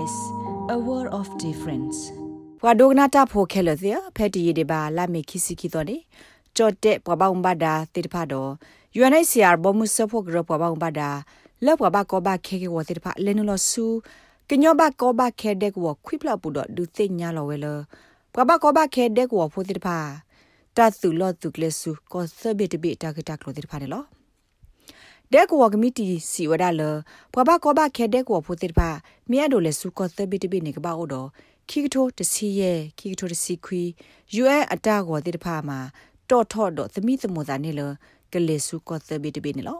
SBS a world of difference ဘွာဒိုဂနာတာဖိုခဲလသေဖက်တီရီဒီဘာလာမေခိစီခီတော်နေချော့တဲ့ဘွာဘောင်ဘာဒါတိတဖာတော့ UNHCR ဘောမှုဆဖို့ဂရဘွာဘောင်ဘာဒါလောက်ဘွာဘကောဘခဲခဲဝတိတဖာလဲနုလဆူကညောဘကောဘခဲတဲ့ကောခွိပလပူတော့ဒုသိညာလောဝဲလဘွာဘကောဘခဲတဲ့ကောဖိုတိတဖာတတ်သူလော့သူကလဆူကောသဘိတဘိတာကတာကလိုတိတဖာတယ်လော ဒက်ကောကမီတီစီဝဒါလဘဘကောဘခဲဒက်ကောဖိုတိပါမြတ်တို့လေစုကောသဘိတဘိနေကပါအော်ခိကထိုတစီရဲ့ခိကထိုတစီခွီ UN အတာကောတိတဖာမှာတော့ထော့တော့သမိသမုသာနေလကလေစုကောသဘိတဘိနေလော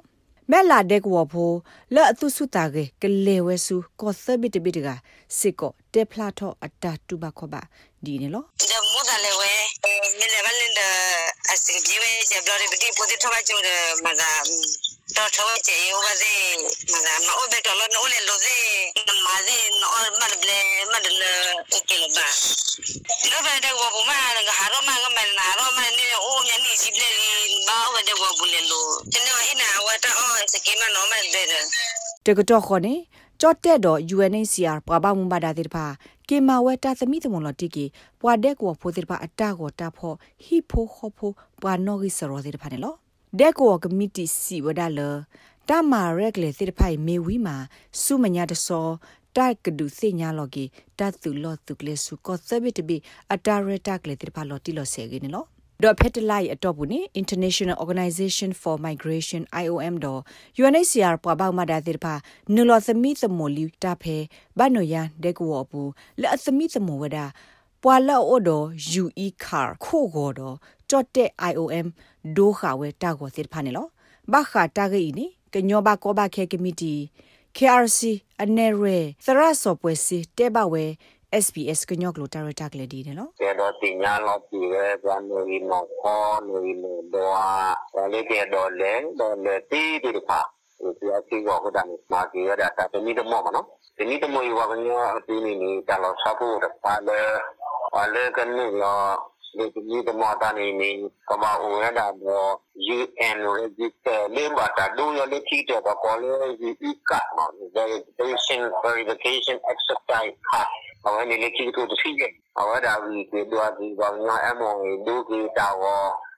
မဲလာဒက်ကောဖိုလဲအတုစုတာကေကလေဝဲစုကောသဘိတဘိတကစစ်ကောတေဖလာထော့အတာတူဘခောပါဒီနေလောဒမုသာလေဝဲမြေလေဗလင်ဒအစီပြေဝဲဂျဘလရီပတိပိုတိထောပါချုံမသာတော့ထောချေယောပါစေမက မအိုဘက်တော့လောလေလိုစေမာစေနော်မလဘလေမဒလကီလဘာလောဘတဲ့ဝဘူမာကဟာရောမကမနာရောမနေအိုးမြနီစီပလေဘာဝတဲ့ဝဘူလေလိုတနေ့အနာဝတာအောစကေမနော်မတဲ့တကတော့ခေါနေကြော့တဲ့တော့ UNHCR ပွားပါမှုပါတာတဲ့ပါကေမာဝဲတာသမီသမလတိကေပွာတဲ့ကိုဖိုတဲ့ပါအတာကိုတာဖို့ဟီဖိုခေါဖိုပွာနော်ဂီစရောတဲ့ပါနေလော ဒက်ကိုကမတီစီဝဒါလတမာရက်လေသစ်ဖိုင်မေဝီမာစုမညာတစောတိုက်ကဒုစညာလော်ကီတတ်သူလော့သူကလေးစုကောသဘစ်တဘီအတာရတက်ကလေးတိဖာလော်တီလော်ဆေကင်းနော်ဒေါ်ဖက်တလိုက်အတော့ဘူးနိ International Organization for Migration IOM တော့ UNHCR ပွားပေါမဒါတိဖာနူလောသမီသမိုလီတာဖဲဘနိုယန်ဒက်ကောဘူးလက်သမီသမိုဝဒါပွာလောအိုဒ UE car ခိုကိုတော့ ကြော့တဲ့ IOM ဒိုခါဝဲတာကိုစစ်ဖာနေလောဘာခါတာဂိနီကညောဘကောဘခဲကမီတီ KRC အနေရဲသရဆော့ပွဲစီတဲဘဝဲ SBS ကညော့ကလိုတာရတာကလေးဒီနော်ကျေတော့တင်ညာလို့ပြည်ရဲဇန်နဝါရီမောခေါ်နေလို့တော့ဆာလေးကေတော့လဲတော့လေတီးဒီဖာဒီအစီကောဟိုတမ်းမာကြီးရတာတမီတမောမနော်တမီတမောယောကညောအတီးနေနေတာလို့ဆောက်ဖို့တပါလဲပါလဲကနေလောလေ ဒီဒီမတာနေနေကမအိုရတာတော့ UN register လေးပါတာဒူရလေးချီတဲ့ကောလေဒီကတ်နော် verification verification exercise ဟာအဝနေလေးချီကိုတရှိရဲ့အဝဒါဝီဒီတော့ဒီကောင်ညာအမောဒူကီတာဝ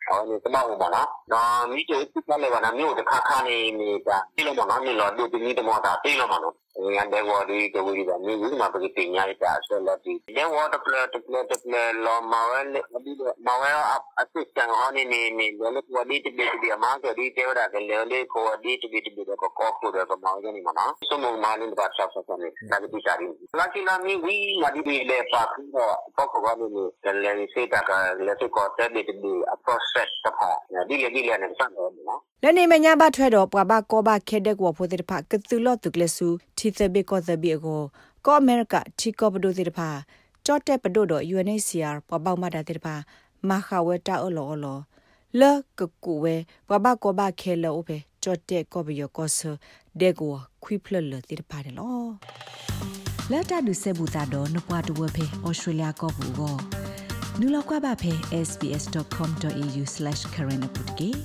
အော်ဒီတမောက်ပါနော်။နော်မိကျစ်ကလည်းကနာမျိုးတစ်ခါခါနေနေတာပြီးလို့မနော်နေလို့ဒီဒီတမောတာပြီးလို့မနော်ငါတဲ့ဝဒီကဝီဒါနေဘူးမှာပကတိညာတာဆလတိလေဝတ်ပလက်ပလက်ပလက်လောမဝဲဒီမဝဲအစစ်ချန် ဟောနေနေနေလေဝဒီတပိတပိအမားကဒီတေဝရကလေလေကိုဒီတပိတပိကကောပုရကမောင်းနေမှာနော်စမုံမာလင်းပါချက်ဆက်နေဒါကတိချာရီလာချီလာမီဝီမာဒီဒီလေပါခီတော့ပေါကဘာနေနေလေစေတာကလေစ ကောတဲ့ဒီဒီအ process တဖာဒီလေဒီလေနဲ့စံတော့နော်လက်နေမညာဘထွဲတော့ပွာဘကောဘခဲတဲ့ကောဖိုတဲ့ဖကတူလော့တုကလဆူတီသဘေကောသဘေကိုကောအမေရိကတီကောပဒိုတဲ့ဖကြော့တဲ့ပဒိုတော့ UNHCR ပွာပေါမတာတဲ့ဖမခဝဲတာအလောအလောလကကူဝဲပွာဘကောဘခဲလောပဲကြော့တဲ့ကောဘယောကောဆဒေကိုခွိဖလလတဲ့ဖတယ်လောလက်တာဒုဆေဘူတာတော့နပွားတဝဖေဩစတြေးလျကောဘူးကိုနူလောက်ကွာပါဖေ sbs.com.au/current update